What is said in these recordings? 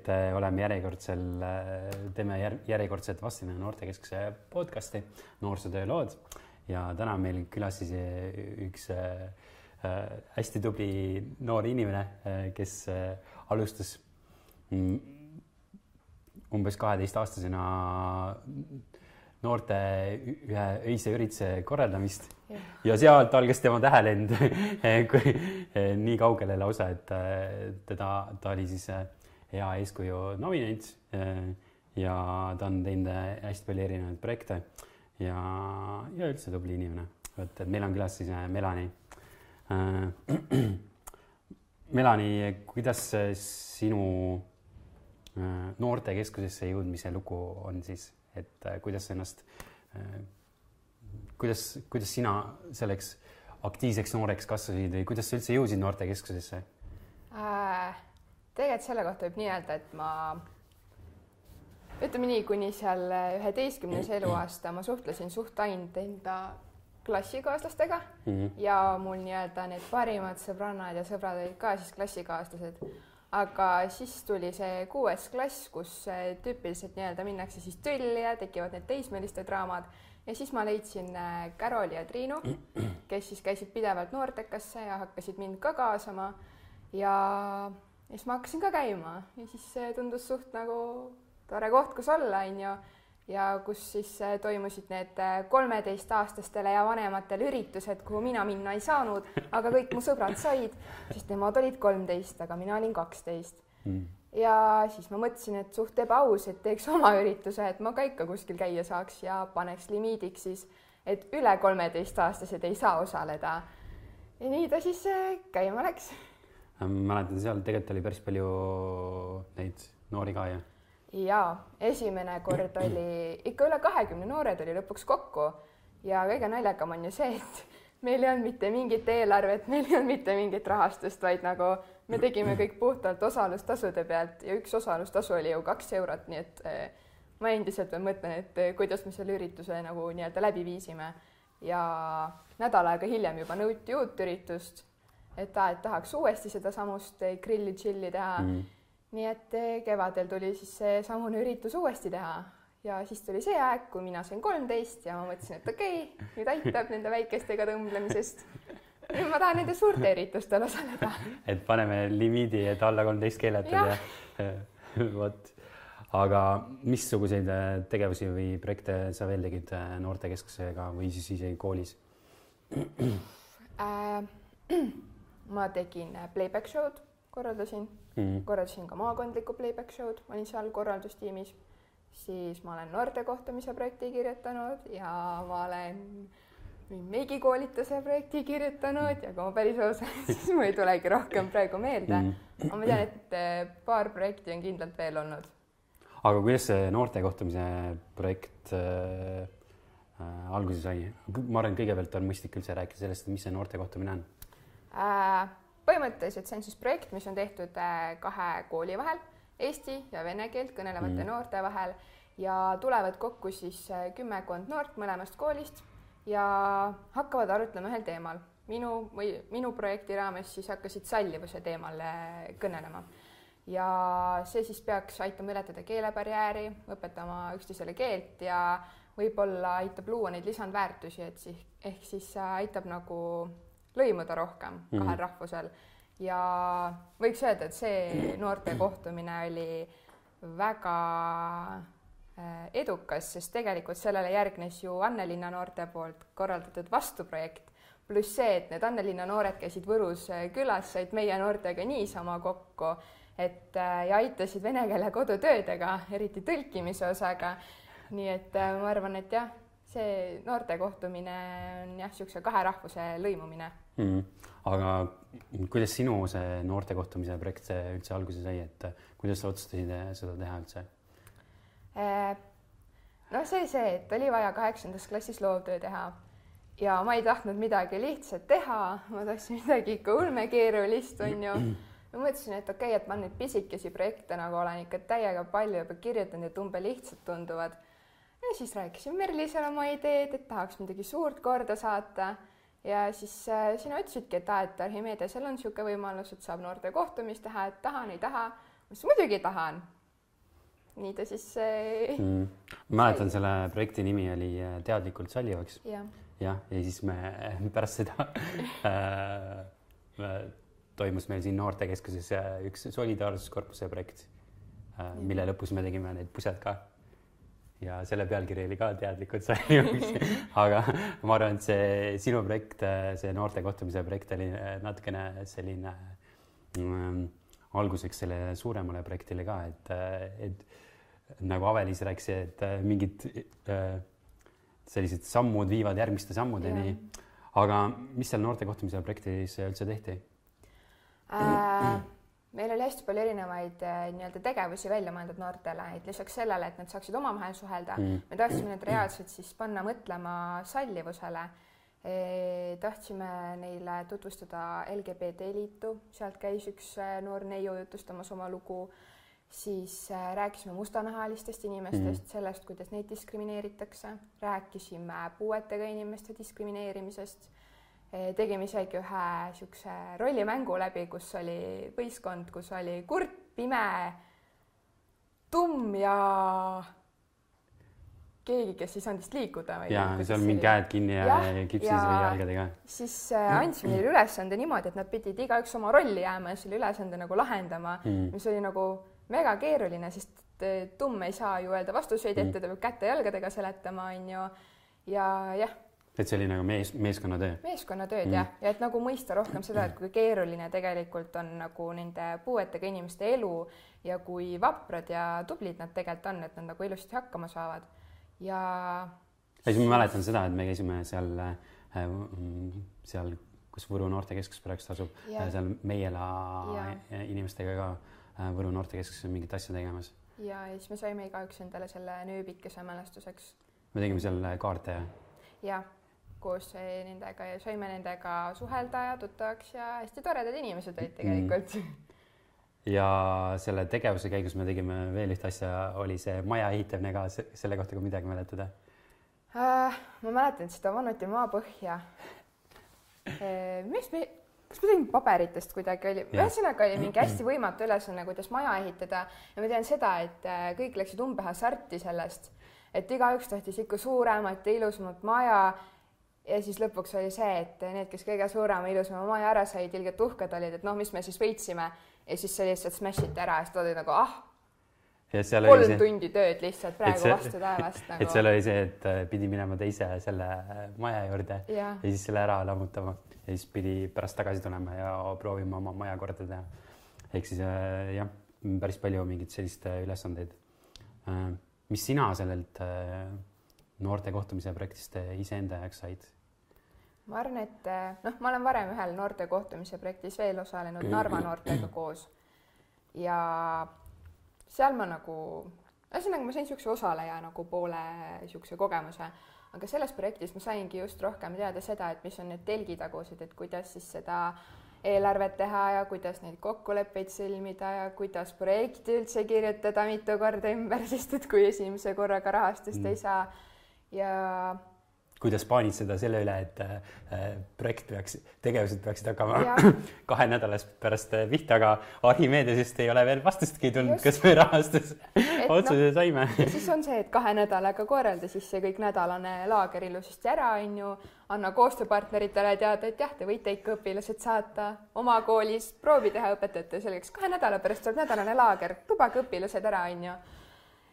et äh, oleme järjekordsel, teeme järjekordset Vastine noortekeskuse podcasti Noorsootöö lood. Ja täna on meil külas siis üks hästi tubli noor inimene, kes alustas mm, umbes kaheteistaastasena noorte ühe öise ürituse korraldamist. Ja, ja sealt algas tema tähelend nii kaugele lausa, et teda, ta oli siis äh, hea eeskuju nominent äh, ja ta on teinud hästi palju erinevaid projekte ja, ja üldse tubli inimene. vot, et meil on külas siis Melani. Melani, kuidas sinu noortekeskusesse jõudmise lugu on siis? et kuidas ennast, kuidas, kuidas sina selleks aktiivseks nooreks kasvasid või kuidas sa üldse jõudsid noortekeskusesse äh,? Tegelikult selle kohta võib nii öelda, et ma ütleme nii, kuni seal üheteistkümnes eluaasta ma suhtlesin suht ainult enda klassikaaslastega mm -hmm. ja mul nii-öelda need parimad sõbrannad ja sõbrad olid ka siis klassikaaslased aga siis tuli see kuues klass, kus tüüpiliselt nii-öelda minnakse siis tülli ja tekivad need teismeliste draamad. Ja siis ma leidsin Caroli ja Triinu, kes siis käisid pidevalt noortekasse ja hakkasid mind ka kaasama. Ja, ja siis ma hakkasin ka käima ja siis see tundus suht nagu tore koht, kus olla, onju ja kus siis äh, toimusid need äh, kolmeteistaastastele ja vanematele üritused, kuhu mina minna ei saanud, aga kõik mu sõbrad said, sest nemad olid kolmteist, aga mina olin kaksteist mm. ja siis ma mõtlesin, et suht ebaaus, et teeks oma ürituse, et ma ka ikka kuskil käia saaks ja paneks limiidiks siis, et üle kolmeteistaastased ei saa osaleda. ja nii ta siis äh, käima läks. Mäletan, seal tegelikult oli päris palju neid noori ka ju jaa, esimene kord oli ikka üle kahekümne noore tuli lõpuks kokku ja kõige naljakam on ju see, et meil ei olnud mitte mingit eelarvet, meil ei olnud mitte mingit rahastust, vaid nagu me tegime kõik puhtalt osalustasude pealt ja üks osalustasu oli ju kaks eurot, nii et eh, ma endiselt veel mõtlen, et eh, kuidas me selle ürituse nagu nii-öelda läbi viisime. Ja nädal aega hiljem juba nõuti uut üritust, et, et tahaks uuesti sedasamust eh, grilli tšilli teha mm nii et eh, kevadel tuli siis seesamune üritus uuesti teha ja siis tuli see aeg, kui mina sain kolmteist ja ma mõtlesin, et okei okay,, nüüd aitab nende väikestega tõmblemisest. nüüd ma tahan nende suurte üritustel osaleda. et paneme limiidi, et alla kolmteist keeletud ja, ja. vot, aga missuguseid äh, tegevusi või projekte sa veel tegid äh, noortekeskusega või siis isegi koolis äh,? ma tegin playback show'd korraldasin mm., korraldasin ka maakondlikku playback show'd, olin seal korraldustiimis, siis ma olen noortekohtumise projekti kirjutanud ja ma olen meigikoolituse projekti kirjutanud ja kui ma päris aus olen, siis mul ei tulegi rohkem praegu meelde mm.. aga ma tean, et eh, paar projekti on kindlalt veel olnud. aga kuidas see noortekohtumise projekt äh, äh, alguse sai? ma arvan, kõigepealt on mõistlik üldse rääkida sellest, mis see noortekohtumine on äh, põhimõtteliselt see on siis projekt, mis on tehtud äh, kahe kooli vahel, eesti ja vene keelt kõnelevate mm. noorte vahel ja tulevad kokku siis äh, kümmekond noort mõlemast koolist ja hakkavad arutlema ühel teemal. minu või minu projekti raames siis hakkasid sallivuse teemal äh, kõnelema ja see siis peaks aitama ületada keelebarjääri, õpetama üksteisele keelt ja võib-olla aitab luua neid lisandväärtusi, et siis ehk siis aitab nagu lõimuda rohkem kahel mm -hmm. rahvusel ja võiks öelda, et see noorte kohtumine oli väga äh, edukas, sest tegelikult sellele järgnes ju Annelinna noorte poolt korraldatud vastuprojekt, pluss see, et need Annelinna noored käisid Võrus äh, külas, said meie noortega niisama kokku, et äh, ja aitasid vene keele kodutöödega, eriti tõlkimise osaga. nii et ma arvan, et jah see noorte kohtumine on jah, niisuguse kahe rahvuse lõimumine mm.. aga kuidas sinu see noorte kohtumise projekt üldse alguse sai, et kuidas sa otsustasid seda teha üldse? Äh, noh, see, see, et oli vaja kaheksandas klassis loovtöö teha ja ma ei tahtnud midagi lihtsat teha, ma tahtsin midagi ikka ulmekeerulist, onju. ma mõtlesin, et okei okay,, et ma neid pisikesi projekte nagu olen ikka täiega palju juba kirjutanud, et umbe lihtsad tunduvad ja siis rääkisin Merlisele oma ideed, et tahaks midagi suurt korda saata ja siis äh, sina ütlesidki, et aa, et Archimedesel on niisugune võimalus, et saab noorte kohtumist teha, et tahan, ei taha. ma ütlesin muidugi tahan. nii ta siis äh, mm.. mäletan, selle projekti nimi oli äh, Teadlikult sallivaks. jah, jah, ja siis me pärast seda äh, toimus meil siin noortekeskuses üks solidaarsuskorpuse projekt, mille lõpus me tegime need pused ka ja selle pealkiri oli ka teadlikult sallivaks aga ma arvan, et see sinu projekt, see noorte kohtumise projekt oli natukene selline mm, alguseks sellele suuremale projektile ka, et, et nagu Avelis rääkis, et mingid äh, sellised sammud viivad järgmiste sammudeni. aga mis seal noorte kohtumise projektis üldse tehti äh,? Meil oli hästi palju erinevaid äh, nii-öelda tegevusi välja mõeldud noortele, et lisaks sellele, et nad saaksid omavahel suhelda mm., me tahtsime need reaalselt siis panna mõtlema sallivusele e,. tahtsime neile tutvustada LGBT liitu, sealt käis üks äh, noor neiu jutustamas oma lugu, siis äh, rääkisime mustanahalistest inimestest mm., sellest, kuidas neid diskrimineeritakse, rääkisime puuetega inimeste diskrimineerimisest tegime isegi ühe niisuguse rollimängu läbi, kus oli võistkond, kus oli kurt, pime, tumm ja keegi, kes ei saanud vist liikuda. ja seal mingi käed kinni ja, ja kipsis ja või jalgadega. siis äh, andsime neile ülesande niimoodi, et nad pidid igaüks oma rolli jääma ja selle ülesande nagu lahendama mm., mis oli nagu mega keeruline, sest äh, tumm ei saa ju öelda vastuseid ette mm., ta peab käte-jalgadega seletama, onju. ja jah et see oli nagu mees, meeskonnatöö? meeskonnatööd mm. jah, ja et nagu mõista rohkem seda, et kui keeruline tegelikult on nagu nende puuetega inimeste elu ja kui vaprad ja tublid nad tegelikult on, et nad nagu ilusti hakkama saavad ja. ja siis ma mäletan seda, et me käisime seal äh,, seal, kus Võru noortekeskus praegu asub, seal Meiela inimestega ka äh, Võru noortekeskuses mingit asja tegemas. ja, ja siis me saime igaüks endale selle nööbikese mälestuseks. me tegime seal kaarte ja? jah koos nendega ja saime nendega suhelda ja tuttavaks ja hästi toredad inimesed olid tegelikult mm. ja selle tegevuse käigus me tegime veel ühte asja, oli see maja ehitamine ka, selle kohta ka midagi mäletada äh,? ma mäletan seda vanuti maapõhja äh,. mis me, kas me tegime paberitest kuidagi oli, ühesõnaga oli mingi hästi võimatu ülesanne, kuidas maja ehitada ja ma tean seda, et äh, kõik läksid umbe hasarti sellest, et igaüks tahtis ikka suuremat ja ilusamat maja ja siis lõpuks oli see, et need, kes kõige suurema ilusama maja ära said, ilgelt uhked olid, et noh, mis me siis võitsime ja siis see lihtsalt smash iti ära ja siis ta oli nagu ah. kolm see... tundi tööd lihtsalt praegu see... vastu taevast nagu. et seal oli see, et äh, pidi minema teise selle äh, maja juurde ja, ja siis selle ära lammutama ja siis pidi pärast tagasi tulema ja proovima oma maja korda teha. ehk siis äh, jah, päris palju mingeid selliseid ülesandeid. mis sina sellelt noorte kohtumise projektist iseenda jaoks said? Ma arvan, et noh, ma olen varem ühel noorte kohtumise projektis veel osalenud Narva noortega koos. Ja seal ma nagu, ühesõnaga ma sain niisuguse osaleja nagu poole niisuguse kogemuse, aga selles projektis ma saingi just rohkem teada seda, et mis on need telgitagused, et kuidas siis seda eelarvet teha ja kuidas neid kokkuleppeid sõlmida ja kuidas projekti üldse kirjutada mitu korda ümber, sest et kui esimese korraga rahastust mm. ei saa. Ja kuidas paanitseda selle üle, et äh, projekt peaks, tegevused peaksid hakkama kahe nädalast pärast äh, pihta, aga Archimedesest ei ole veel vastustki tulnud, kas me rahastuse otsuse no, saime siis on see, et kahe nädalaga korralda siis see kõik nädalane laager ilusasti ära, on ju, anna koostööpartneritele teada, et jah, te võite ikka õpilased saata oma koolis proovi teha õpetajate selgeks, kahe nädala pärast tuleb nädalane laager, lubage õpilased ära, on ju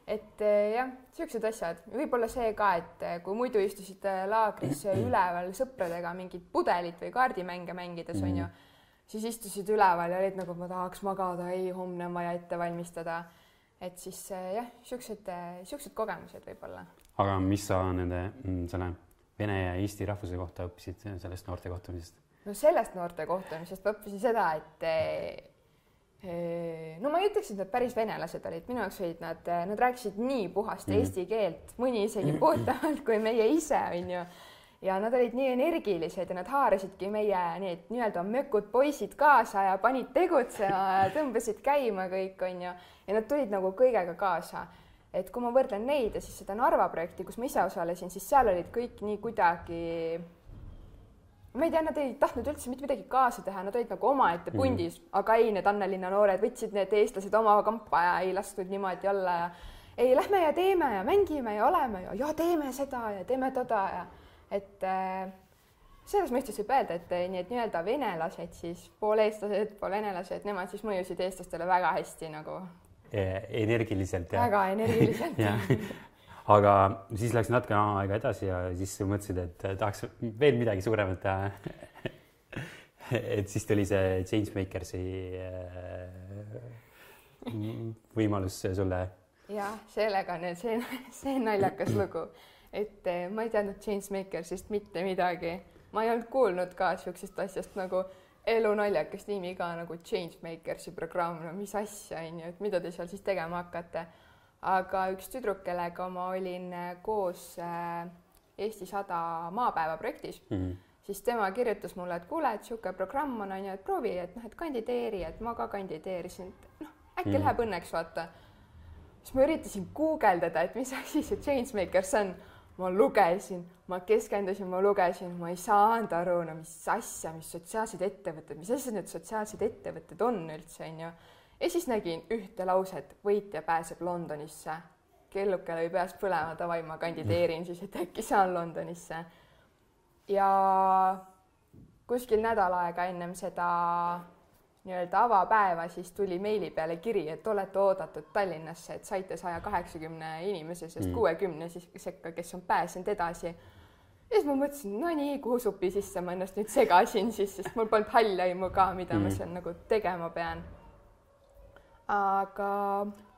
et eh, jah, niisugused asjad, võib-olla see ka, et eh, kui muidu istusite laagris üleval sõpradega mingit pudelit või kaardimänge mängides onju mm., siis istusid üleval ja olid nagu, ma tahaks magada, ei, homne on vaja ette valmistada. et siis eh, jah, niisugused, niisugused kogemused võib-olla. aga mis sa nende, mm, selle vene ja eesti rahvuse kohta õppisid sellest noorte kohtumisest? no sellest noorte kohtumisest ma õppisin seda, et no ma ei ütleks, et nad päris venelased olid, minu jaoks olid nad, nad rääkisid nii puhast mm. eesti keelt, mõni isegi puhtamalt kui meie ise, onju. ja nad olid nii energilised ja nad haarasidki meie need nii-öelda mökud poisid kaasa ja panid tegutsema ja tõmbasid käima kõik, onju. ja nad tulid nagu kõigega kaasa. et kui ma võrdlen neid ja siis seda Narva projekti, kus ma ise osalesin, siis seal olid kõik nii kuidagi ma ei tea, nad ei tahtnud üldse mitte midagi kaasa teha, nad olid nagu omaette pundis mm., aga ei, need Annelinna noored võtsid need eestlased oma kampa ja ei lastud niimoodi olla ja ei, lähme ja teeme ja mängime ja oleme ja, ja teeme seda ja teeme toda ja et äh, selles mõistes võib öelda, et nii, et nii-öelda venelased siis, pool eestlased, pool venelased, nemad siis mõjusid eestlastele väga hästi nagu e. energiliselt ja. väga energiliselt aga siis läks natuke aega edasi ja siis mõtlesid, et tahaks veel midagi suuremat teha. Et siis tuli see Changemakersi äh, võimalus sulle. jah, sellega on see, see naljakas lugu, et äh, ma ei teadnud Changemakersist mitte midagi, ma ei olnud kuulnud ka siuksest asjast nagu elunaljakas nimi ka nagu Changemakersi programm, no mis asja on ju, et mida te seal siis tegema hakkate aga üks tüdruk, kellega ma olin äh, koos äh, Eesti sada maapäeva projektis mm, -hmm. siis tema kirjutas mulle, et kuule, et niisugune programm on, on ju, et proovi, et noh, et kandideeri, et ma ka kandideerisin, et noh, äkki mm -hmm. läheb õnneks, vaata. siis ma üritasin guugeldada, et mis asi see Changemakers on. ma lugesin, ma keskendusin, ma lugesin, ma ei saanud aru, no mis asja, mis sotsiaalsed ettevõtted, mis asjad need sotsiaalsed ettevõtted on üldse, on ju ja siis nägin ühte lauset, võitja pääseb Londonisse. kelluke lõi peas põlema, davai, ma kandideerin siis, et äkki saan Londonisse. ja kuskil nädal aega ennem seda nii-öelda avapäeva, siis tuli meili peale kiri, et olete oodatud Tallinnasse, et saite saja kaheksakümne inimese seast mm. kuuekümne siis sekka, kes on pääsenud edasi. ja siis ma mõtlesin, no nii, kuhu supi sisse ma ennast nüüd segasin siis, sest mul polnud halli aimu ka, mida mm. ma seal nagu tegema pean aga.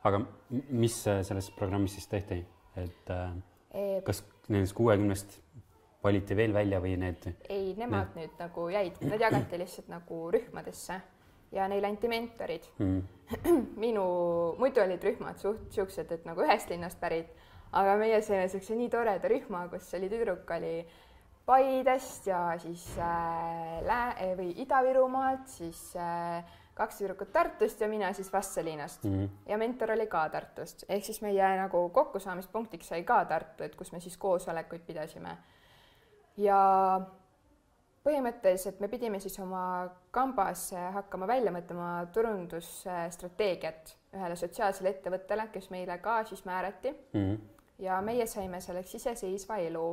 aga mis selles programmis siis tehti, et e... kas nendest kuuekümnest valiti veel välja või need? ei, nemad need... nüüd nagu jäid, nad jagati lihtsalt nagu rühmadesse ja neile anti mentorid mm.. minu, muidu olid rühmad suht siuksed, et nagu ühest linnast pärit, aga meie saime siukse nii toreda rühma, kus oli tüdruk oli Paidest ja siis äh, Lää- või Ida-Virumaalt, siis äh, kaks tüdrukut Tartust ja mina siis Vastseliinast mm. -hmm. ja mentor oli ka Tartust, ehk siis meie nagu kokkusaamispunktiks sai ka Tartu, et kus me siis koosolekuid pidasime. ja põhimõtteliselt me pidime siis oma kambas hakkama välja mõtlema turundusstrateegiat ühele sotsiaalsele ettevõttele, kes meile ka siis määrati mm. -hmm. ja meie saime selleks iseseisva elu,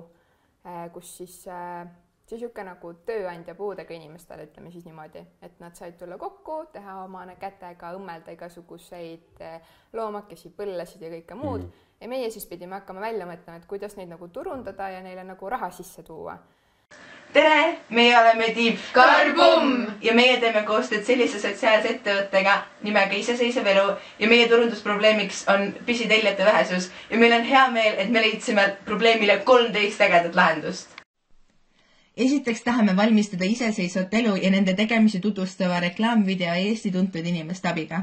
eh, kus siis äh, see niisugune nagu tööandja puudega inimestele, ütleme siis niimoodi, et nad said tulla kokku, teha oma kätega, õmmelda igasuguseid eh, loomakesi, põllesid ja kõike muud mm. -hmm. ja meie siis pidime hakkama välja mõtlema, et kuidas neid nagu turundada ja neile nagu raha sisse tuua. tere, meie oleme tiim Karbum ja meie teeme koostööd sellise sotsiaalse ettevõttega nimega Iseseisev elu ja meie turundusprobleemiks on pisitellijate vähesus ja meil on hea meel, et me leidsime probleemile kolmteist ägedat lahendust esiteks tahame valmistada iseseisvat elu ja nende tegemisi tutvustava reklaamvideo Eesti tuntud inimeste abiga.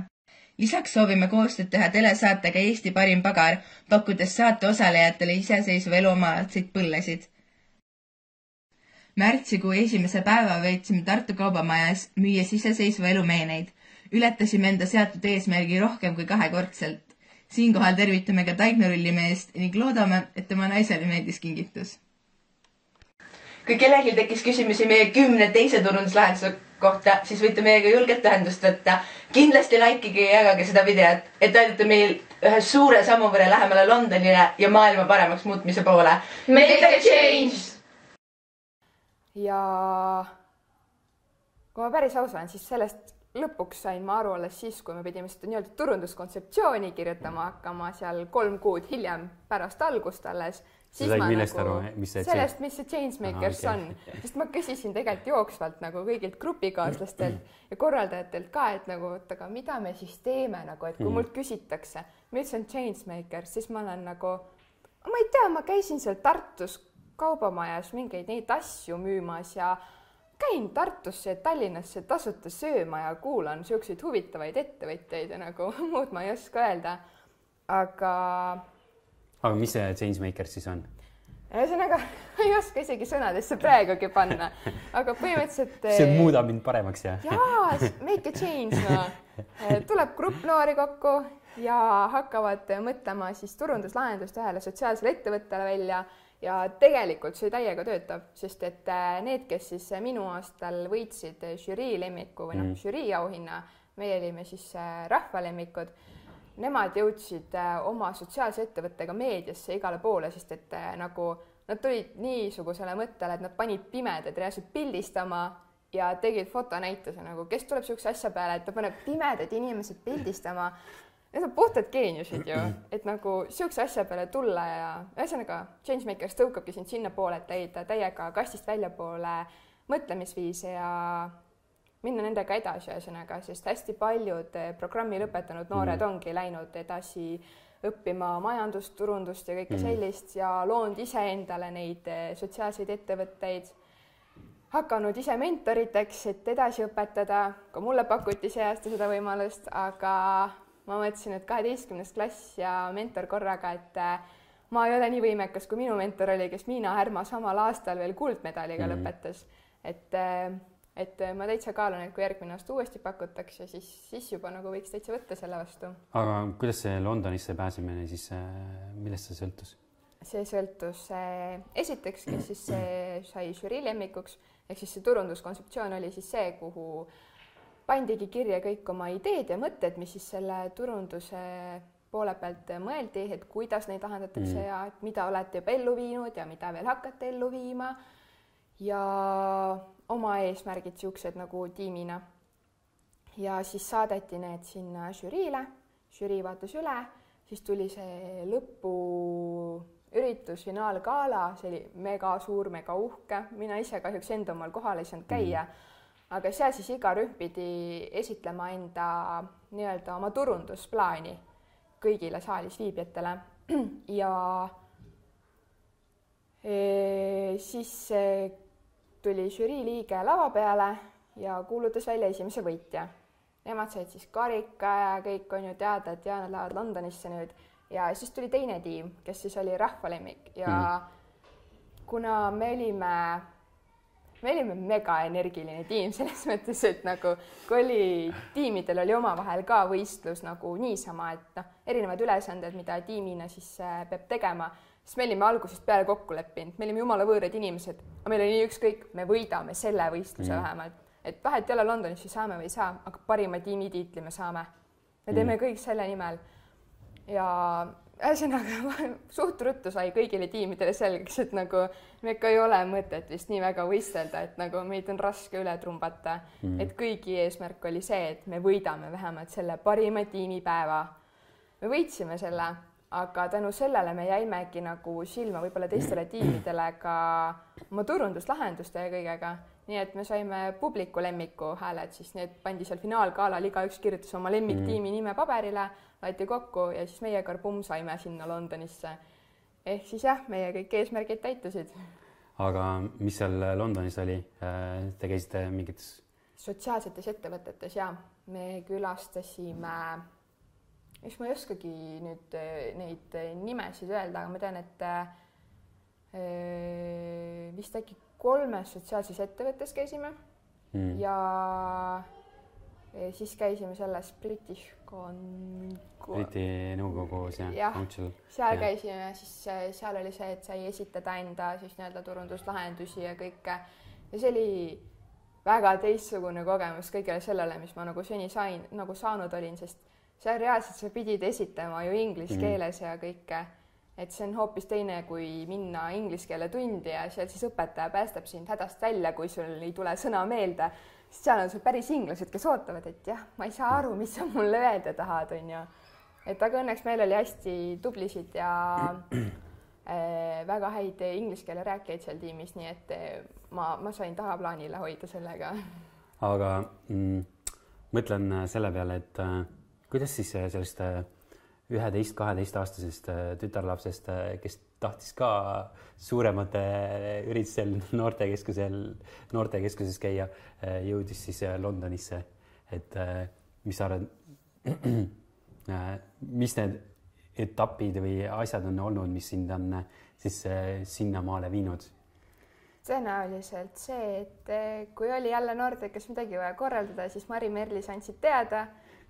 lisaks soovime koostööd teha telesaatega Eesti parim pagar, pakkudes saate osalejatele iseseisva elu omalaadseid põllesid. märtsikuu esimese päeva veetsime Tartu Kaubamajas, müües iseseisva elu meeneid. ületasime enda seatud eesmärgi rohkem kui kahekordselt. siinkohal tervitame ka Taigna Rullimeest ning loodame, et tema naisele meeldis kingitus kui kellelgi tekkis küsimusi meie kümne teise turunduslahenduse kohta, siis võite meiega julgelt ühendust võtta. kindlasti likeige ja jagage seda videot, et aidata meil ühe suure sammu võrra lähemale Londonile ja maailma paremaks muutmise poole. Make a change! ja kui ma päris aus olen, siis sellest lõpuks sain ma aru alles siis, kui me pidime seda nii-öelda turunduskontseptsiooni kirjutama hakkama seal kolm kuud hiljem pärast algust alles said millest nagu, aru, mis see sellest, mis see Changemakers Aha, okay. on, sest ma küsisin tegelikult jooksvalt nagu kõigilt grupikaaslastelt ja korraldajatelt ka, et nagu oot, aga mida me siis teeme nagu, et kui mm. mult küsitakse, mis on Changemakers, siis ma olen nagu, ma ei tea, ma käisin seal Tartus kaubamajas mingeid neid asju müümas ja käin Tartusse ja Tallinnasse tasuta sööma ja kuulan niisuguseid huvitavaid ettevõtjaid ja nagu muud ma ei oska öelda. aga aga mis see Changemaker siis on? ühesõnaga, ma ei oska isegi sõnadesse praegugi panna, aga põhimõtteliselt. see muudab mind paremaks ja. jaa, make a change no. tuleb grupp noori kokku ja hakkavad mõtlema siis turunduslahendust ühele sotsiaalsele ettevõttele välja ja tegelikult see täiega töötab, sest et äh, need, kes siis minu aastal võitsid žürii lemmiku või noh mm., žürii auhinna, meie olime siis rahvalemmikud, nemad jõudsid äh, oma sotsiaalse ettevõttega meediasse igale poole, sest et nagu nad tulid niisugusele mõttele, et nad panid pimedad reaalselt pildistama ja tegid fotonäituse nagu, kes tuleb niisuguse asja peale, et ta paneb pimedad inimesed pildistama. Need on puhtad geeniusid ju, et nagu niisuguse asja peale tulla ja ühesõnaga Changemakers tõukabki sind sinnapoole, et leida täiega kastist väljapoole mõtlemisviise ja minna nendega edasi, ühesõnaga, sest hästi paljud eh, programmi lõpetanud noored mm. ongi läinud edasi õppima majandust, turundust ja kõike mm. sellist ja loonud iseendale neid eh, sotsiaalseid ettevõtteid, hakanud ise mentoriteks, et edasi õpetada, ka mulle pakuti see aasta seda võimalust, aga ma mõtlesin, et kaheteistkümnes klass ja mentor korraga, et äh, ma ei ole nii võimekas, kui minu mentor oli, kes Miina Härma samal aastal veel kuldmedaliga mm lõpetas. et, et ma täitsa kaalun, et kui järgmine aasta uuesti pakutakse, siis, siis juba nagu võiks täitsa võtta selle vastu. aga kuidas see Londonisse pääsemine siis, äh, millest see sõltus? see sõltus esiteks, kes siis sai žürii lemmikuks, ehk siis see turunduskontseptsioon oli siis see, kuhu pandigi kirja kõik oma ideed ja mõtted, mis siis selle turunduse poole pealt mõeldi, et kuidas neid lahendatakse mm. ja mida olete juba ellu viinud ja mida veel hakkate ellu viima. Ja oma eesmärgid siuksed nagu tiimina. ja siis saadeti need sinna žüriile, žürii vaatas üle, siis tuli see lõpuüritus, finaalgala, see oli mega suur, mega uhke, mina ise kahjuks enda omal kohal ei saanud käia. Mm aga seal siis iga rühm pidi esitlema enda nii-öelda oma turundusplaani kõigile saalis viibijatele. Ja e, siis tuli žürii liige lava peale ja kuulutas välja esimese võitja. Nemad said siis karika ja kõik on ju teada, et ja nad lähevad Londonisse nüüd ja siis tuli teine tiim, kes siis oli rahvalemmik ja mm. kuna me olime me olime megaenergiline tiim selles mõttes, et nagu kui oli, tiimidel oli omavahel ka võistlus nagu niisama, et noh, erinevad ülesanded, mida tiimina siis äh, peab tegema, siis me olime algusest peale kokku leppinud, me olime jumala võõrad inimesed, aga meil oli nii ükskõik, me võidame selle võistluse mm. vähemalt, et vahet ei ole Londonis, siis saame või ei saa, aga parima tiimitiitli me saame. me teeme mm. kõik selle nimel ja ühesõnaga suht ruttu sai kõigile tiimidele selgeks, et nagu me ikka ei ole mõtet vist nii väga võistelda, et nagu meid on raske üle trumbata mm.. et kõigi eesmärk oli see, et me võidame vähemalt selle parima tiimipäeva. me võitsime selle, aga tänu sellele me jäimegi nagu silma võib-olla teistele tiimidele ka oma turunduslahenduste ja kõigega nii et me saime publiku lemmiku hääled, siis need pandi seal finaalgalal, igaüks kirjutas oma lemmiktiimi mm. nime paberile, võeti kokku ja siis meie Karbum saime sinna Londonisse. ehk siis jah, meie kõik eesmärgid täitusid. aga mis seal Londonis oli? Te käisite mingites? sotsiaalsetes ettevõtetes ja me külastasime, eks ma ei oskagi nüüd eh, neid nimesid öelda, aga ma tean, et äh, vist äkki kolmes sotsiaalses ettevõttes käisime mm. ja siis käisime selles British Con-. Briti nõukogus jah ja,? seal ja. käisime, siis seal oli see, et sai esitada enda siis nii-öelda turunduslahendusi ja kõike ja see oli väga teistsugune kogemus kõigele sellele, mis ma nagu seni sain, nagu saanud olin, sest seal reaalselt sa pidid esitama ju inglise mm. keeles ja kõike et see on hoopis teine, kui minna inglise keele tundi ja seal siis õpetaja päästab sind hädast välja, kui sul ei tule sõna meelde, sest seal on sul päris inglased, kes ootavad, et jah, ma ei saa aru, mis sa mulle öelda tahad, onju. et aga õnneks meil oli hästi tublisid ja äh, väga häid inglise keele rääkijaid seal tiimis, nii et eh, ma, ma sain tahaplaanile hoida sellega. aga mm, mõtlen selle peale, et äh, kuidas siis sellest äh, üheteist-kaheteistaastasest äh, tütarlapsest, äh, kes tahtis ka suuremate üritustel noortekeskusel, noortekeskuses käia, äh, jõudis siis Londonisse. et mis sa arvad, mis need etapid või asjad on olnud, mis sind on siis sinnamaale viinud? tõenäoliselt see, et kui oli jälle noortekas midagi vaja korraldada, siis Mari Merlis andsid teada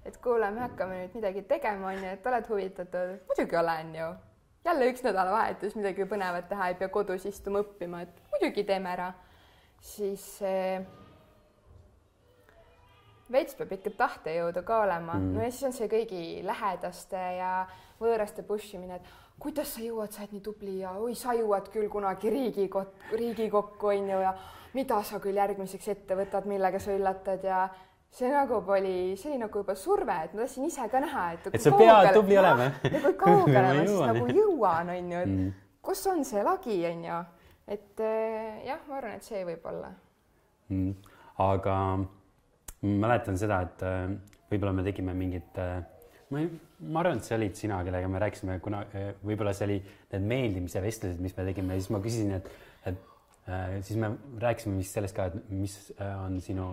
et kuule, me hakkame nüüd midagi tegema, onju, et oled huvitatud? muidugi olen ju. jälle üks nädalavahetus, midagi põnevat teha, ei pea kodus istuma õppima, et muidugi teeme ära. siis eh, veits peab ikka tahtejõudu ka olema mm., no ja siis on see kõigi lähedaste ja võõraste push imine, et kuidas sa jõuad, sa oled nii tubli ja oi, sa jõuad küll kunagi riigikot-, riigikokku onju ja mida sa küll järgmiseks ette võtad, millega sa üllatad ja see nagu oli, see oli nagu juba surve, et ma tahtsin ise ka näha, et. et sa pead tubli olema. ja kui kaugele ma siis nagu jõuan, onju, et mm. kus on see lagi, onju. et eh, jah, ma arvan, et see võib olla mm.. aga mäletan seda, et äh, võib-olla me tegime mingit, äh, ma ei, ma arvan, et see olid sina, kellega me rääkisime, kuna võib-olla see oli need meeldimise vestlused, mis me tegime siis ma küsisin, et, et siis me rääkisime vist sellest ka, et mis on sinu,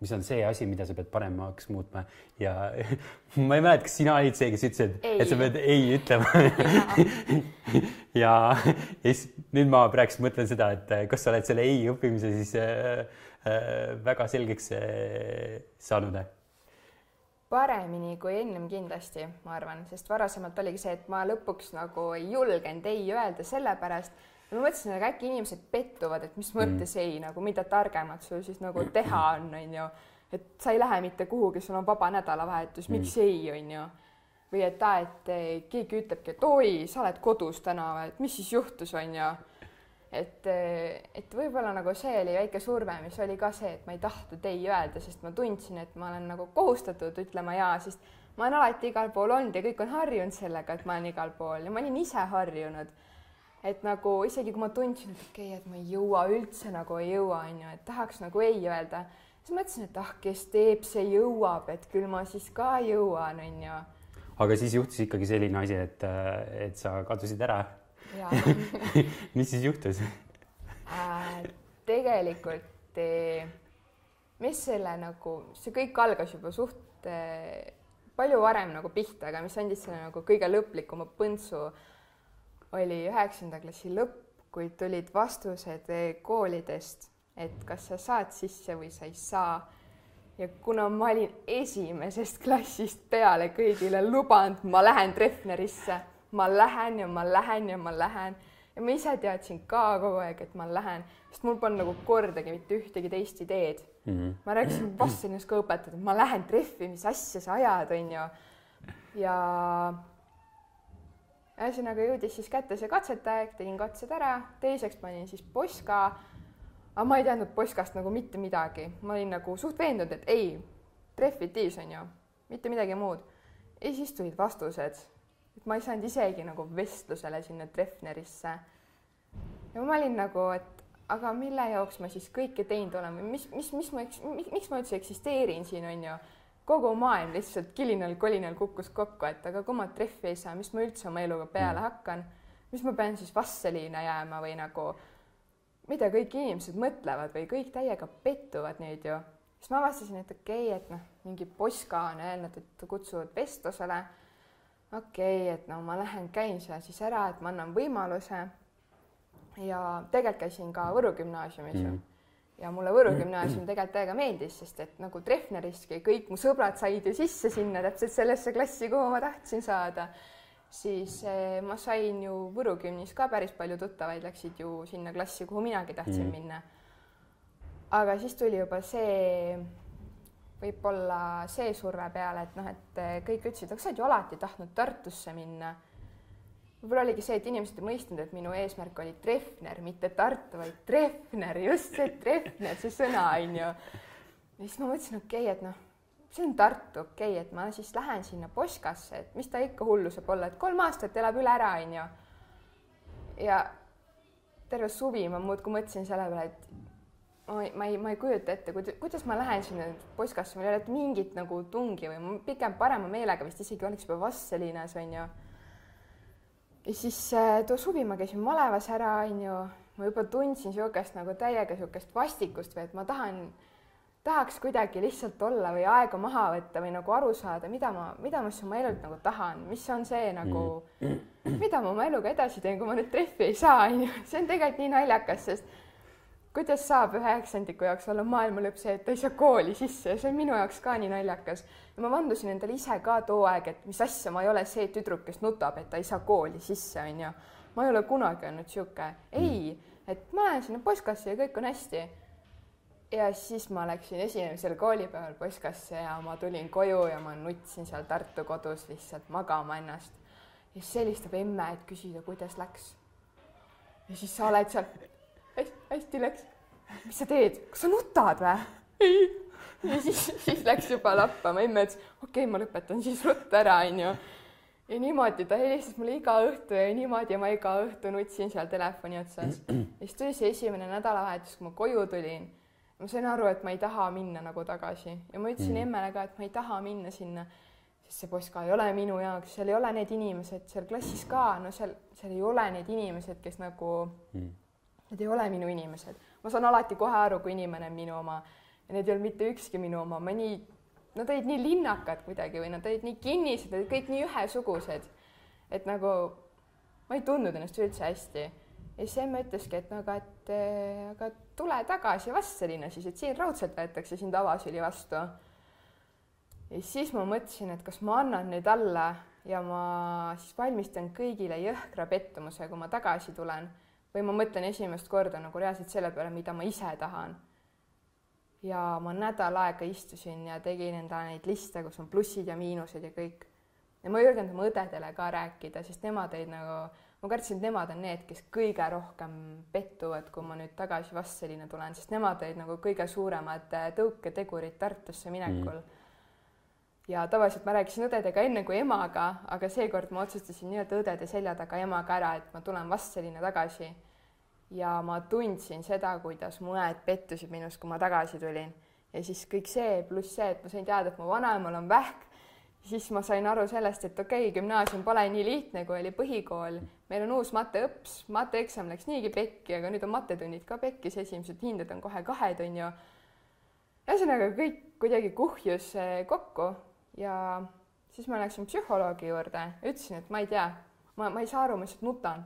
mis on see asi, mida sa pead paremaks muutma. Ja ma ei mäleta, kas sina olid see, kes ütles, et, et sa pead ei ütlema. Ja, siis nüüd ma praegu mõtlen seda, et kas sa oled selle ei õppimise siis äh, Äh, väga selgeks äh, saanud? paremini kui ennem kindlasti, ma arvan, sest varasemalt oligi see, et ma lõpuks nagu ei julgenud ei öelda sellepärast, ma mõtlesin, et äkki inimesed pettuvad, et mis mõttes mm. ei nagu, mida targemat sul siis nagu teha on, onju. et sa ei lähe mitte kuhugi, sul on vaba nädalavahetus, miks mm. ei, onju. või et aa, et keegi ütlebki, et oi, sa oled kodus täna või, et mis siis juhtus, onju et, et võib-olla nagu see oli väike surve, mis oli ka see, et ma ei tahtnud ei öelda, sest ma tundsin, et ma olen nagu kohustatud ütlema jaa, sest ma olen alati igal pool olnud ja kõik on harjunud sellega, et ma olen igal pool ja ma olin ise harjunud. Et nagu isegi kui ma tundsin, et okei okay,, et ma ei jõua üldse nagu ei jõua, onju, et tahaks nagu ei öelda, siis mõtlesin, et ah, kes teeb, see jõuab, et küll ma siis ka jõuan, onju. aga siis juhtus ikkagi selline asi, et, et sa kadusid ära mis siis juhtus äh,? tegelikult eh, mis selle nagu, see kõik algas juba suht eh, palju varem nagu pihta, aga mis andis selle nagu kõige lõplikuma põntsu, oli üheksanda klassi lõpp, kui tulid vastused eh, koolidest, et kas sa saad sisse või sa ei saa. ja kuna ma olin esimesest klassist peale kõigile lubanud, ma lähen Treffnerisse ma lähen ja ma lähen ja ma lähen ja ma ise teadsin ka kogu aeg, et ma lähen, sest mul polnud nagu kordagi mitte ühtegi teist ideed mm. -hmm. ma rääkisin Bostonist ka õpetajale, et ma lähen trehvi, mis asja sa ajad, onju. ja ühesõnaga jõudis siis kätte see katsetaeg, tegin katsed ära, teiseks panin siis poska. aga ma ei teadnud poskast nagu mitte midagi, ma olin nagu suht veendunud, et ei, trehvid tiis onju, mitte midagi muud. ja siis tulid vastused et ma ei saanud isegi nagu vestlusele sinna Treffnerisse. ja ma olin nagu, et aga mille jaoks ma siis kõike teinud olen või mis, mis, mis ma, miks ma üldse eksisteerin siin, on ju. Kogu maailm lihtsalt kilinal-kolinal kukkus kokku, et aga kui ma trehvi ei saa, mis ma üldse oma eluga peale mm. hakkan, mis ma pean siis vasseliina jääma või nagu, mida kõik inimesed mõtlevad või kõik täiega pettuvad nüüd ju. siis ma avastasin, et okei okay,, et noh, mingi poska on öelnud, et kutsuvad vestlusele okei okay,, et no ma lähen, käin seal siis ära, et ma annan võimaluse. ja tegelikult käisin ka Võru gümnaasiumis ju mm. Ja mulle Võru gümnaasium tegelikult täiega meeldis, sest et nagu Treffneriski kõik mu sõbrad said ju sisse sinna täpselt sellesse klassi, kuhu ma tahtsin saada. siis eh, ma sain ju Võru gümnis ka päris palju tuttavaid, läksid ju sinna klassi, kuhu minagi tahtsin mm. minna. aga siis tuli juba see võib-olla see surve peale, et noh, et kõik ütlesid, aga sa oled ju alati tahtnud Tartusse minna. Võib-olla oligi see, et inimesed ei mõistnud, et minu eesmärk oli Treffner, mitte Tartu, vaid Treffner, just see Treffner, see sõna on ju. ja siis ma mõtlesin, okei okay,, et noh, see on Tartu, okei okay,, et ma siis lähen sinna Poskasse, et mis ta ikka hullu saab olla, et kolm aastat elab üle ära, on ju. ja terve suvi ma muudkui mõtlesin selle peale, et ma ei, ma ei, kujuta ette, kuidas ma lähen sinna poskasse, mul ei ole mingit nagu tungi või ma pigem parema meelega vist isegi oleks juba Vasselinas onju. Ja siis äh, too suvi ma käisin malevas ära onju, ma juba tundsin niisugust nagu täiega niisugust vastikust või et ma tahan, tahaks kuidagi lihtsalt olla või aega maha võtta või nagu aru saada, mida ma, mida ma siis oma elult nagu tahan, mis on see nagu, mida ma oma eluga edasi teen, kui ma nüüd trehvi ei saa onju, see on tegelikult nii naljakas, sest kuidas saab üheksandiku jaoks olla maailma lõpp see, et ta ei saa kooli sisse ja see on minu jaoks ka nii naljakas. ja ma vandusin endale ise ka too aeg, et mis asja, ma ei ole see tüdruk, kes nutab, et ta ei saa kooli sisse, onju. ma ei ole kunagi olnud sihuke, ei, et ma lähen sinna postkassi ja kõik on hästi. ja siis ma läksin esimesel koolipäeval postkasse ja ma tulin koju ja ma nutsin seal Tartu kodus lihtsalt magama ennast. ja siis helistab emme, et küsida, kuidas läks. ja siis sa oled seal hästi, läks. mis sa teed, kas sa nutad või? ei. ja siis, siis läks juba lappama, emme ütles, okei okay,, ma lõpetan siis ruttu ära, onju. ja niimoodi ta helistas mulle iga õhtu ja niimoodi ma iga õhtu nutsin seal telefoni otsas. ja siis tuli see esimene nädalavahetus, kui ma koju tulin. ma sain aru, et ma ei taha minna nagu tagasi ja ma ütlesin mm. emmele ka, et ma ei taha minna sinna, sest see poiss ka ei ole minu jaoks, seal ei ole need inimesed seal klassis ka, no seal, seal ei ole need inimesed, kes nagu mm Need ei ole minu inimesed, ma saan alati kohe aru, kui inimene on minu oma ja need ei olnud mitte ükski minu oma, ma nii, nad olid nii linnakad kuidagi või nad olid nii kinnised, olid kõik nii ühesugused, et nagu ma ei tundnud ennast üldse hästi. ja siis emme ütleski, et no aga, et aga tule tagasi Vastseliina siis, et siin raudselt võetakse sind avasüli vastu. ja siis ma mõtlesin, et kas ma annan nüüd alla ja ma siis valmistan kõigile jõhkra pettumuse, kui ma tagasi tulen või ma mõtlen esimest korda nagu reaalselt selle peale, mida ma ise tahan. ja ma nädal aega istusin ja tegin endale neid liste, kus on plussid ja miinused ja kõik. ja ma ei julgenud oma õdedele ka rääkida, sest nemad olid nagu, ma kartsin, et nemad on need, kes kõige rohkem pettuvad, kui ma nüüd tagasi Vastseliina tulen, sest nemad olid nagu kõige suuremad äh, tõuketegurid Tartusse minekul mm ja tavaliselt ma rääkisin õdedega enne kui emaga, aga seekord ma otsustasin nii-öelda õdede selja taga emaga ära, et ma tulen Vastseliina tagasi ja ma tundsin seda, kuidas mu õed pettusid minust, kui ma tagasi tulin. ja siis kõik see pluss see, et ma sain teada, et mu vanaemal on vähk, siis ma sain aru sellest, et okei okay,, gümnaasium pole nii lihtne, kui oli põhikool. meil on uus mateõps, mateeksam läks niigi pekki, aga nüüd on matetunnid ka pekkis, esimesed hinded on kohe kahed, on ju. ühesõnaga kõik kuidagi kuhjus eh, kokku. Ja siis ma läksin psühholoogi juurde, ütlesin, et ma ei tea, ma, ma ei saa aru, ma lihtsalt nutan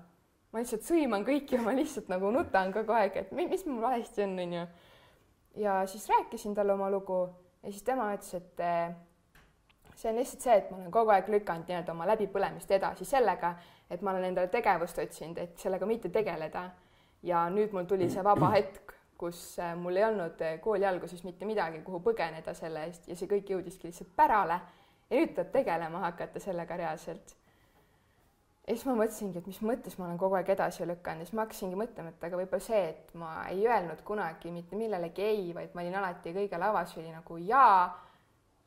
ma lihtsalt sõiman kõiki ja ma lihtsalt nagu nutan kogu aeg, et mis mul valesti on, onju. ja siis rääkisin talle oma lugu ja siis tema ütles, et eh, see on lihtsalt see, et ma olen kogu aeg lükanud nii-öelda oma läbipõlemist edasi sellega, et ma olen endale tegevust otsinud, et sellega mitte tegeleda. ja nüüd mul tuli see vaba hetk, kus eh, mul ei olnud eh, kooli alguses mitte midagi, kuhu põgeneda selle eest ja see kõik jõudiski lihtsalt pärale ja nüüd tuleb tegelema hakata sellega reaalselt ja siis ma mõtlesingi, et mis mõttes ma olen kogu aeg edasi lükanud ja siis ma hakkasingi mõtlema, et aga võib-olla see, et ma ei öelnud kunagi mitte millelegi ei, vaid ma olin alati kõigele avasüli nagu jaa,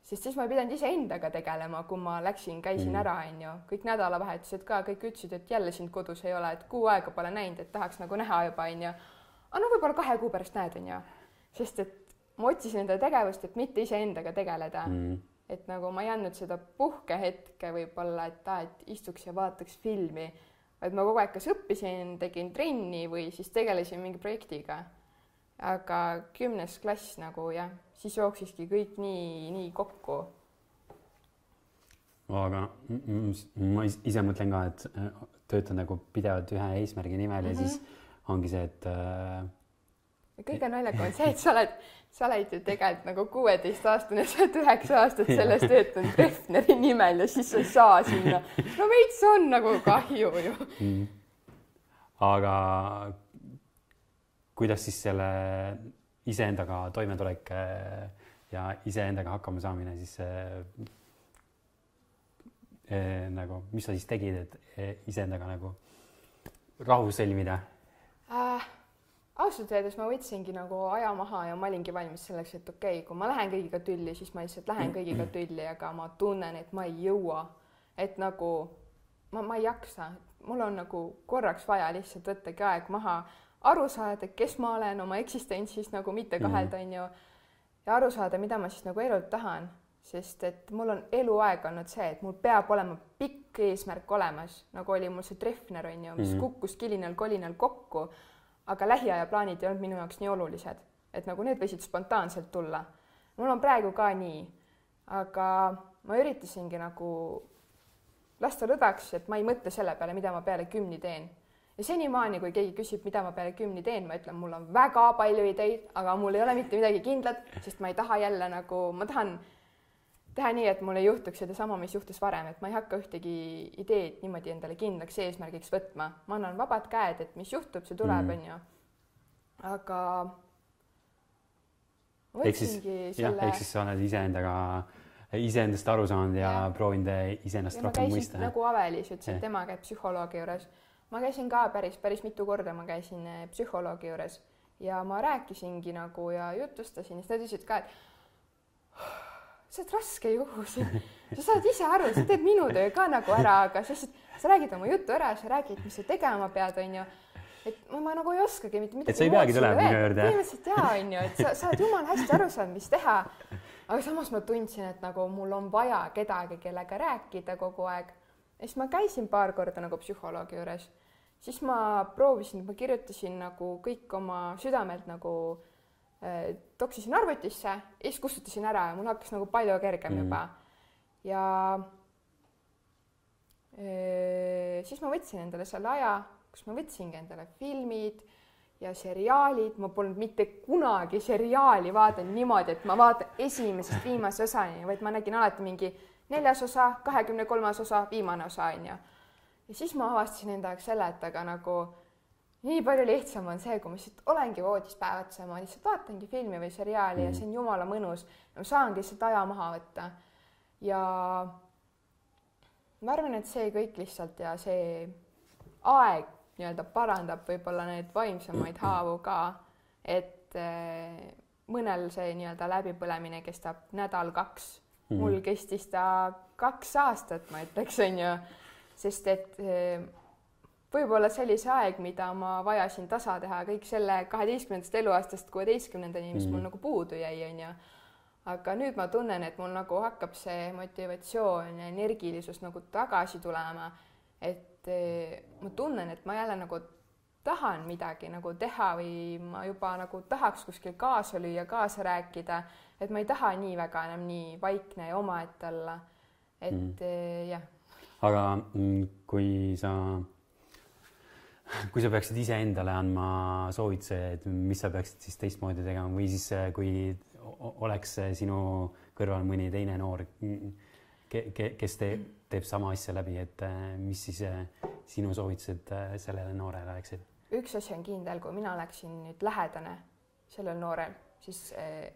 sest siis ma ei pidanud iseendaga tegelema, kui ma läksin, käisin mm. ära, onju, kõik nädalavahetused ka, kõik ütlesid, et jälle sind kodus ei ole, et kuu aega pole näinud, et tahaks nagu näha juba, onju. aga no võib-olla kahe kuu pärast näed, onju. sest et ma otsisin endale tegevust, et mitte iseendaga tegeleda mm et nagu ma ei andnud seda puhkehetke võib-olla, et aa, et istuks ja vaataks filmi, vaid ma kogu aeg kas õppisin, tegin trenni või siis tegelesin mingi projektiga. aga kümnes klass nagu jah, siis jooksiski kõik nii, nii kokku. aga ma ise mõtlen ka, et äh, töötan nagu pidevalt ühe eesmärgi nimel mm -hmm. ja siis mhm. ongi see, et äh, kõige naljakam on see, et sa oled sa oled ju tegelikult nagu kuueteistaastane, sa oled üheksa aastat selles töötanud Treffneri nimel ja siis sa ei saa sinna. no veits on nagu kahju ju mm.. aga kuidas siis selle iseendaga toimetulek eh, ja iseendaga hakkama saamine siis äh, nagu, mis sa siis tegid, et iseendaga nagu rahu sõlmida äh,? Ausalt öeldes ma võtsingi nagu aja maha ja ma olingi valmis selleks, et okei okay,, kui ma lähen kõigiga tülli, siis ma lihtsalt lähen kõigiga tülli, aga ma tunnen, et ma ei jõua. et nagu ma, ma ei jaksa, mul on nagu korraks vaja lihtsalt võttagi aeg maha, aru saada, kes ma olen oma eksistentsis nagu mitte kahelda, mhm. onju. ja aru saada, mida ma siis nagu elult tahan, sest et mul on eluaeg olnud see, et mul peab olema pikk eesmärk olemas, nagu oli mul see Treffner onju, mis mm -hmm. kukkus kilinal-kolinal kokku aga lähiaja plaanid ei olnud minu jaoks nii olulised, et nagu need võisid spontaanselt tulla. mul on praegu ka nii, aga ma üritasingi nagu lasta lõdvaks, et ma ei mõtle selle peale, mida ma peale kümni teen. ja senimaani, kui keegi küsib, mida ma peale kümni teen, ma ütlen, mul on väga palju ideid, aga mul ei ole mitte midagi kindlat, sest ma ei taha jälle nagu, ma tahan teha nii, et mul ei juhtuks sedasama, mis juhtus varem, et ma ei hakka ühtegi ideed niimoodi endale kindlaks eesmärgiks võtma, ma annan vabad käed, et mis juhtub, see tuleb, Mm. onju. aga ehk siis võtsingi jah, selle ehk siis sa oled iseendaga, iseendast aru saanud ja, Jah. proovinud iseennast ja rohkem mõista. nagu Avelis ütles, et tema käib psühholoogi juures. ma käisin ka päris, päris mitu korda ma käisin eh, psühholoogi juures ja ma rääkisingi nagu ja jutustasin ja siis nad ütlesid ka, et sa oled raske juhus, sa saad ise aru, sa teed minu töö ka nagu ära, aga sa lihtsalt, sa räägid oma jutu ära, sa räägid, mis sa tegema pead, onju. Et ma, ma nagu ei oskagi mitte midagi Et sa ei peagi tulema minu juurde, põhimõtteliselt jaa, onju, et sa, sa oled jumala hästi aru saanud, mis teha. Aga samas ma tundsin, et nagu mul on vaja kedagi, kellega rääkida kogu aeg. ja siis ma käisin paar korda nagu psühholoogi juures, siis ma proovisin, ma kirjutasin nagu kõik oma südamelt nagu toksisin arvutisse ja siis kustutasin ära ja mul hakkas nagu palju kergem Mm. juba. ja äh, siis ma võtsin endale selle aja, kus ma võtsingi endale filmid ja seriaalid, ma polnud mitte kunagi seriaali vaadanud niimoodi, et ma vaatan esimesest viimase osani, vaid ma nägin alati mingi neljas osa, kahekümne kolmas osa, viimane osa onju. ja siis ma avastasin enda jaoks selle, et aga nagu nii palju lihtsam on see, kui ma lihtsalt olengi voodis päev otsa, ma lihtsalt vaatangi filmi või seriaali mm. ja see on jumala mõnus. ma saangi lihtsalt aja maha võtta ja ma arvan, et see kõik lihtsalt ja see aeg nii-öelda parandab võib-olla neid vaimsemaid haavu ka, et eh, mõnel see nii-öelda läbipõlemine kestab nädal-kaks mm, mul kestis ta kaks aastat, ma ütleks, onju, sest et eh, võib-olla see oli see aeg, mida ma vajasin tasa teha kõik selle kaheteistkümnendast eluaastast kuueteistkümnendani, mis mm -hmm. mul nagu puudu jäi, onju aga nüüd ma tunnen, et mul nagu hakkab see motivatsioon ja energilisus nagu tagasi tulema. et eh, ma tunnen, et ma jälle nagu tahan midagi nagu teha või ma juba nagu tahaks kuskil kaasa lüüa, kaasa rääkida, et ma ei taha nii väga enam nii vaikne ja omaette olla. et Mm. mm. jah, aga mm, kui sa, kui sa peaksid iseendale andma soovituse, et mis sa peaksid siis teistmoodi tegema või siis eh, kui oleks eh, sinu kõrval mõni teine noor, kes te, teeb sama asja läbi, et eh, mis siis sinu soovitused sellele noorele oleksid? üks asi on kindel, kui mina oleksin nüüd lähedane sellel noorel, siis eh,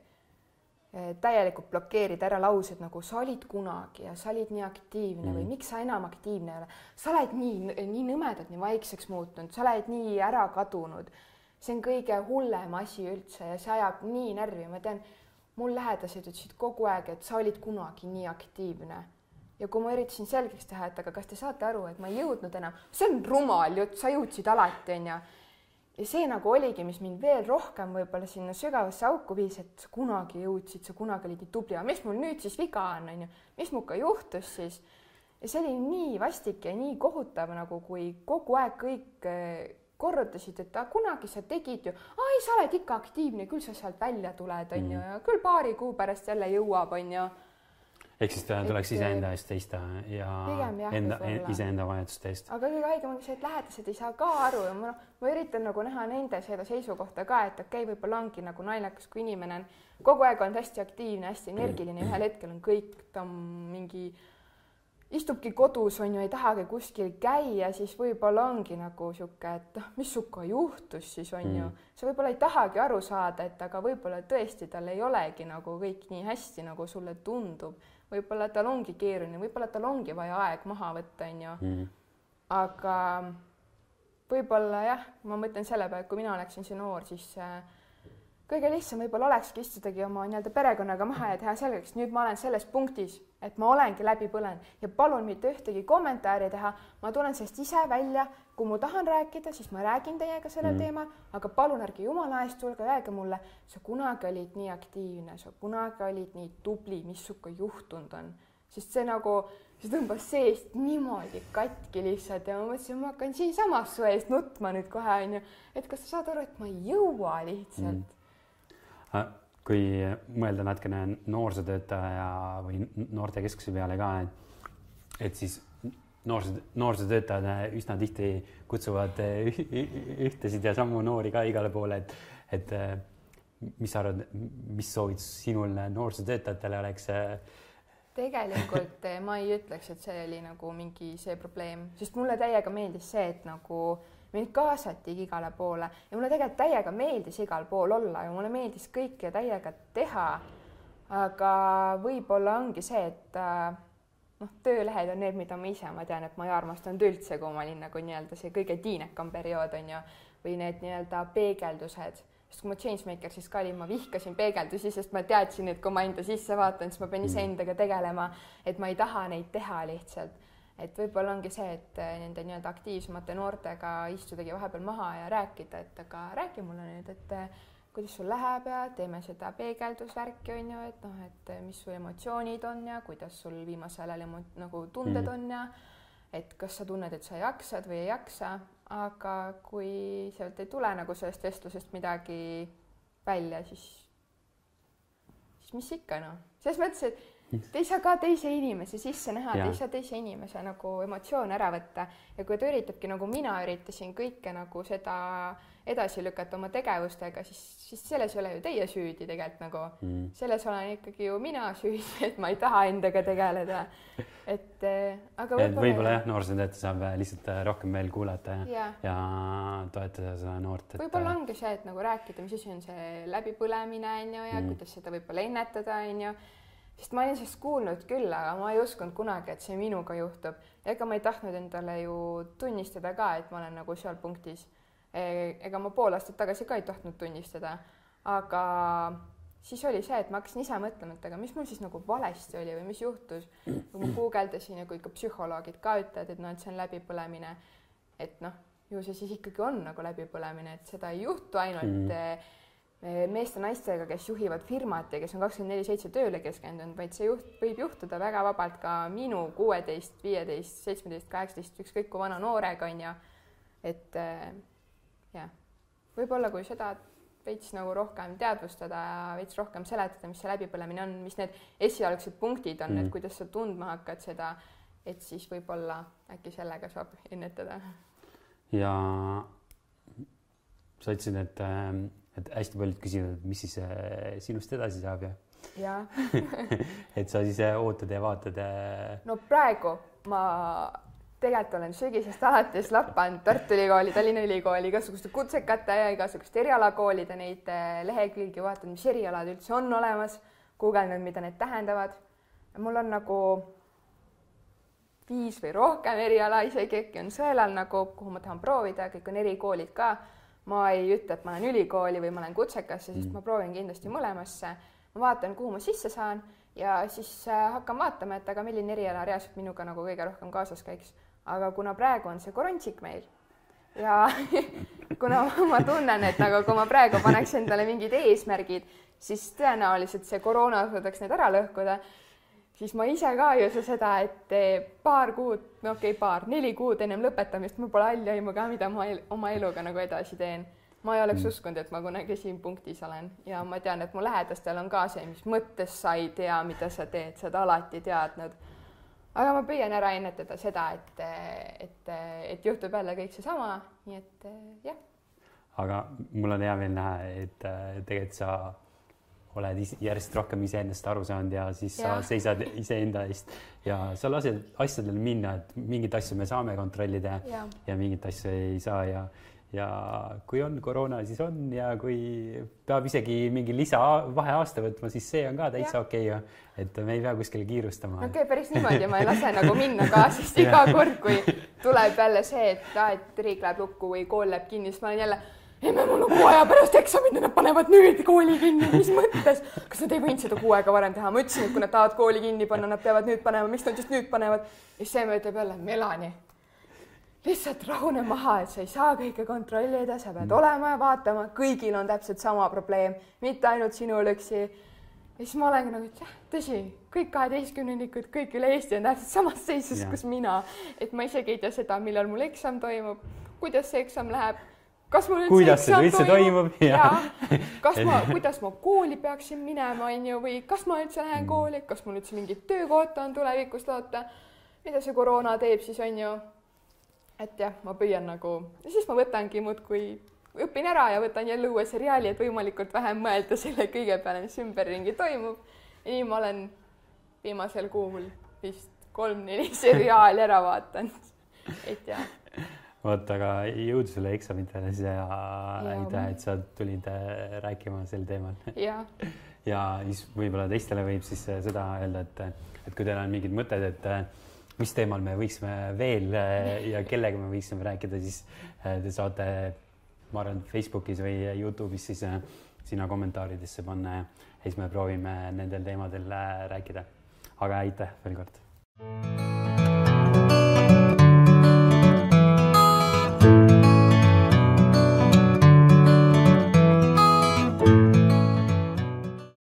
täielikult blokeerida ära laused nagu sa olid kunagi ja sa olid nii aktiivne mm. või Mhm. miks sa enam aktiivne ei ole, sa oled nii, nii nõmedalt nii vaikseks muutunud, sa oled nii ära kadunud. see on kõige hullem asi üldse ja see ajab nii närvi, ma tean, mul lähedased ütlesid kogu aeg, et sa olid kunagi nii aktiivne ja kui ma üritasin selgeks teha, et aga kas te saate aru, et ma ei jõudnud enam, see on rumal jutt, sa jõudsid alati, onju. Ja see nagu oligi, mis mind veel rohkem võib-olla sinna sügavasse auku viis, et sa kunagi jõudsid, sa kunagi olid nii tubli, aga mis mul nüüd siis viga on, onju, mis minuga juhtus siis. ja see oli nii vastik ja nii kohutav nagu, kui kogu aeg kõik eh, korrutasid, et kunagi sa tegid ju, ai, sa oled ikka aktiivne, küll sa sealt välja tuled, onju, ja küll paari kuu pärast jälle jõuab, onju ehk siis ta tuleks iseenda eest seista ja jah, enda, iseenda vajaduste eest. aga kõige haigem on see, et lähedased ei saa ka aru ja ma noh, ma üritan nagu näha nende seda seisukohta ka, et okei okay,, võib-olla ongi nagu naljakas, kui inimene on kogu aeg olnud hästi aktiivne, hästi energiline, ühel hetkel on kõik, ta on mingi, istubki kodus on ju, ei tahagi kuskil käia, siis võib-olla ongi nagu sihuke, et noh, mis sinuga juhtus siis on ju Mm., sa võib-olla ei tahagi aru saada, et aga võib-olla tõesti tal ei olegi nagu kõik nii hästi, nagu sulle tundub. Võib-olla tal ongi keeruline, võib-olla tal ongi vaja aeg maha võtta, on ju Mm. aga võib-olla jah, ma mõtlen selle peale, et kui mina oleksin see noor, siis äh, kõige lihtsam võib-olla olekski istudagi oma nii-öelda perekonnaga maha ja teha selgeks, nüüd ma olen selles punktis, et ma olengi läbi põlenud. Ja palun mitte ühtegi kommentaari teha, ma tulen sellest ise välja, kui ma tahan rääkida, siis ma räägin teiega sellel Mm. teemal, aga palun ärge jumala eest tulge, öelge mulle, sa kunagi olid nii aktiivne, sa kunagi olid nii tubli, mis sinuga juhtunud on, sest see nagu see tõmbas seest niimoodi katki lihtsalt ja ma mõtlesin, ma hakkan siinsamas su ees nutma nüüd kohe onju, et kas sa saad aru, et ma ei jõua lihtsalt Mm. kui mõelda natukene noorsootöötaja või noortekeskuse peale ka, et, et siis noorsoo, noorsootöötajad üsna tihti kutsuvad ühtesid ja samu noori ka igale poole, et, et mis sa arvad, mis soovitus sinul noorsootöötajatele oleks? tegelikult ma ei ütleks, et see oli nagu mingi see probleem, sest mulle täiega meeldis see, et nagu mind kaasatigi igale poole ja mulle tegelikult täiega meeldis igal pool olla ja mulle meeldis kõike täiega teha. aga võib-olla ongi see, et äh, noh, töölehed on need, mida ma ise, ma tean, et ma ei armastanud üldse, kui ma olin nagu nii-öelda see kõige tiinekam periood on ju, või need nii-öelda peegeldused, sest kui ma Changemakersis ka olin, ma vihkasin peegeldusi, sest ma teadsin, et kui ma enda sisse vaatan, siis ma pean iseendaga tegelema, et ma ei taha neid teha lihtsalt. et võib-olla ongi see, et nende nii-öelda aktiivsemate noortega istudagi vahepeal maha ja rääkida, et aga räägi mulle nüüd, et kuidas sul läheb ja teeme seda peegeldusvärki, on ju, et noh, et mis su emotsioonid on ja kuidas sul viimasel ajal nagu tunded mm. on ja et kas sa tunned, et sa jaksad või ei jaksa, aga kui sealt ei tule nagu sellest vestlusest midagi välja, siis, siis mis ikka noh, selles mõttes, et te ei saa ka teise inimese sisse näha, te ei saa teise inimese nagu emotsioone ära võtta. Ja kui ta üritabki nagu mina üritasin kõike nagu seda edasi lükata oma tegevustega, siis, siis selles ei ole ju teie süüdi tegelikult nagu mm.. selles olen ikkagi ju mina süüdi, et ma ei taha endaga tegeleda. et eh, aga võib-olla võib jah, noorsootöötaja saab lihtsalt eh, rohkem veel kuulata ja, ja. ja toetada seda noort et.... võib-olla ongi see, et nagu rääkida, mis asi on see läbipõlemine on ju ja mm. kuidas seda võib-olla ennetada on ju sest ma olin sellest kuulnud küll, aga ma ei uskunud kunagi, et see minuga juhtub. ega ma ei tahtnud endale ju tunnistada ka, et ma olen nagu seal punktis ega ma pool aastat tagasi ka ei tahtnud tunnistada, aga siis oli see, et ma hakkasin ise mõtlema, et aga mis mul siis nagu valesti oli või mis juhtus. kui ma guugeldasin ja kui ikka psühholoogid ka ütlevad, et noh, et see on läbipõlemine, et noh, ju see siis ikkagi on nagu läbipõlemine, et seda ei juhtu ainult mm. meeste-naistega, kes juhivad firmat ja kes on kakskümmend neli seitse tööle keskendunud, vaid see juht võib juhtuda väga vabalt ka minu kuueteist, viieteist, seitsmeteist, kaheksateist, ükskõik kui vana noorega on ju. et jah, võib-olla kui seda veits nagu rohkem teadvustada ja veits rohkem seletada, mis see läbipõlemine on, mis need esialgsed punktid on mm., et kuidas sa tundma hakkad seda, et siis võib-olla äkki sellega saab ennetada. ja sa ütlesid, et, et hästi paljud küsivad, mis siis äh, sinust edasi saab ja jah et sa siis äh, ootad ja vaatad. Äh, no praegu ma tegelikult olen sügisest alates lappanud Tartu Ülikooli, Tallinna Ülikooli, igasuguste kutsekate ja igasuguste erialakoolide neid eh, lehekülgi, vaatanud, mis erialad üldse on olemas, guugeldanud, mida need tähendavad. mul on nagu viis või rohkem eriala isegi äkki on sõelal nagu, kuhu ma tahan proovida, kõik on erikoolid ka. ma ei ütle, et ma lähen ülikooli või ma lähen kutsekasse, sest mm. ma proovin kindlasti mõlemasse. ma vaatan, kuhu ma sisse saan ja siis äh, hakkan vaatama, et aga milline eriala reaalselt minuga nagu kõige rohkem kaasas käiks aga kuna praegu on see korontsik meil ja kuna ma tunnen, et nagu kui ma praegu paneks endale mingid eesmärgid, siis tõenäoliselt see koroona suudaks need ära lõhkuda, siis ma ise ka ei usu seda, et paar kuud, no okei okay,, paar, neli kuud ennem lõpetamist mul pole halli aimu ka, mida ma el oma eluga nagu edasi teen. ma ei oleks mm. uskunud, et ma kunagi siin punktis olen ja ma tean, et mu lähedastel on ka see, mis mõttes sa ei tea, mida sa teed, sa oled alati teadnud aga ma püüan ära ennetada seda, et, et, et juhtub jälle kõik seesama, nii et jah. aga mul on hea meel näha, et tegelikult sa oled järjest rohkem iseendast aru saanud ja siis ja. sa seisad iseenda eest ja sa lased asjadel minna, et mingeid asju me saame kontrollida ja, ja mingeid asju ei saa ja ja kui on koroona, siis on ja kui peab isegi mingi lisa vaheaasta võtma, siis see on ka täitsa okei okay, ju. et me ei pea kuskile kiirustama. okei okay,, päris niimoodi ma ei lase nagu minna ka, sest iga kord, kui tuleb jälle see, et aa, et riik läheb lukku või kool läheb kinni, siis ma olen jälle emme, mul on kuu aja pärast eksamid ja nad panevad nüüd kooli kinni, mis mõttes? kas nad ei võinud seda kuu aega varem teha? ma ütlesin, et kui nad tahavad kooli kinni panna, nad peavad nüüd panema, miks nad just nüüd panevad? ja siis see ütleb jälle, Melani lihtsalt rahune maha, et sa ei saa kõike kontrollida, sa pead mm. olema ja vaatama, kõigil on täpselt sama probleem, mitte ainult sinul üksi. ja siis ma olengi nagu, et jah, tõsi, kõik kaheteistkümnendikud, kõik üle Eesti on täpselt samas seisus, kus mina, et ma isegi ei tea seda, millal mul eksam toimub, kuidas see eksam läheb, kas mul üldse kuidas eksam üldse toimub, toimub ja kas ma, kuidas ma kooli peaksin minema, on ju, või kas ma üldse lähen mm. kooli, kas mul üldse mingit töökohta on tulevikus loota mida see koroona teeb siis on ju. Et jah, ma püüan nagu siis ma võtangi muudkui, õpin ära ja võtan jälle uue seriaali, et võimalikult vähem mõelda selle kõige peale, mis ümberringi toimub. ja nii ma olen viimasel kuul vist kolm-neli seriaali ära vaadanud, et jah vot, aga jõudu sulle eksamitele ja aitäh, et sa tulid äh, rääkima sel teemal. ja, ja siis võib-olla teistele võib siis äh, seda öelda, et, et kui teil on mingid mõtted, et äh, mis teemal me võiksime veel ja kellega me võiksime rääkida, siis te saate, ma arvan, Facebookis või Youtube'is siis sinna kommentaaridesse panna ja siis me proovime nendel teemadel rääkida. aga aitäh veel kord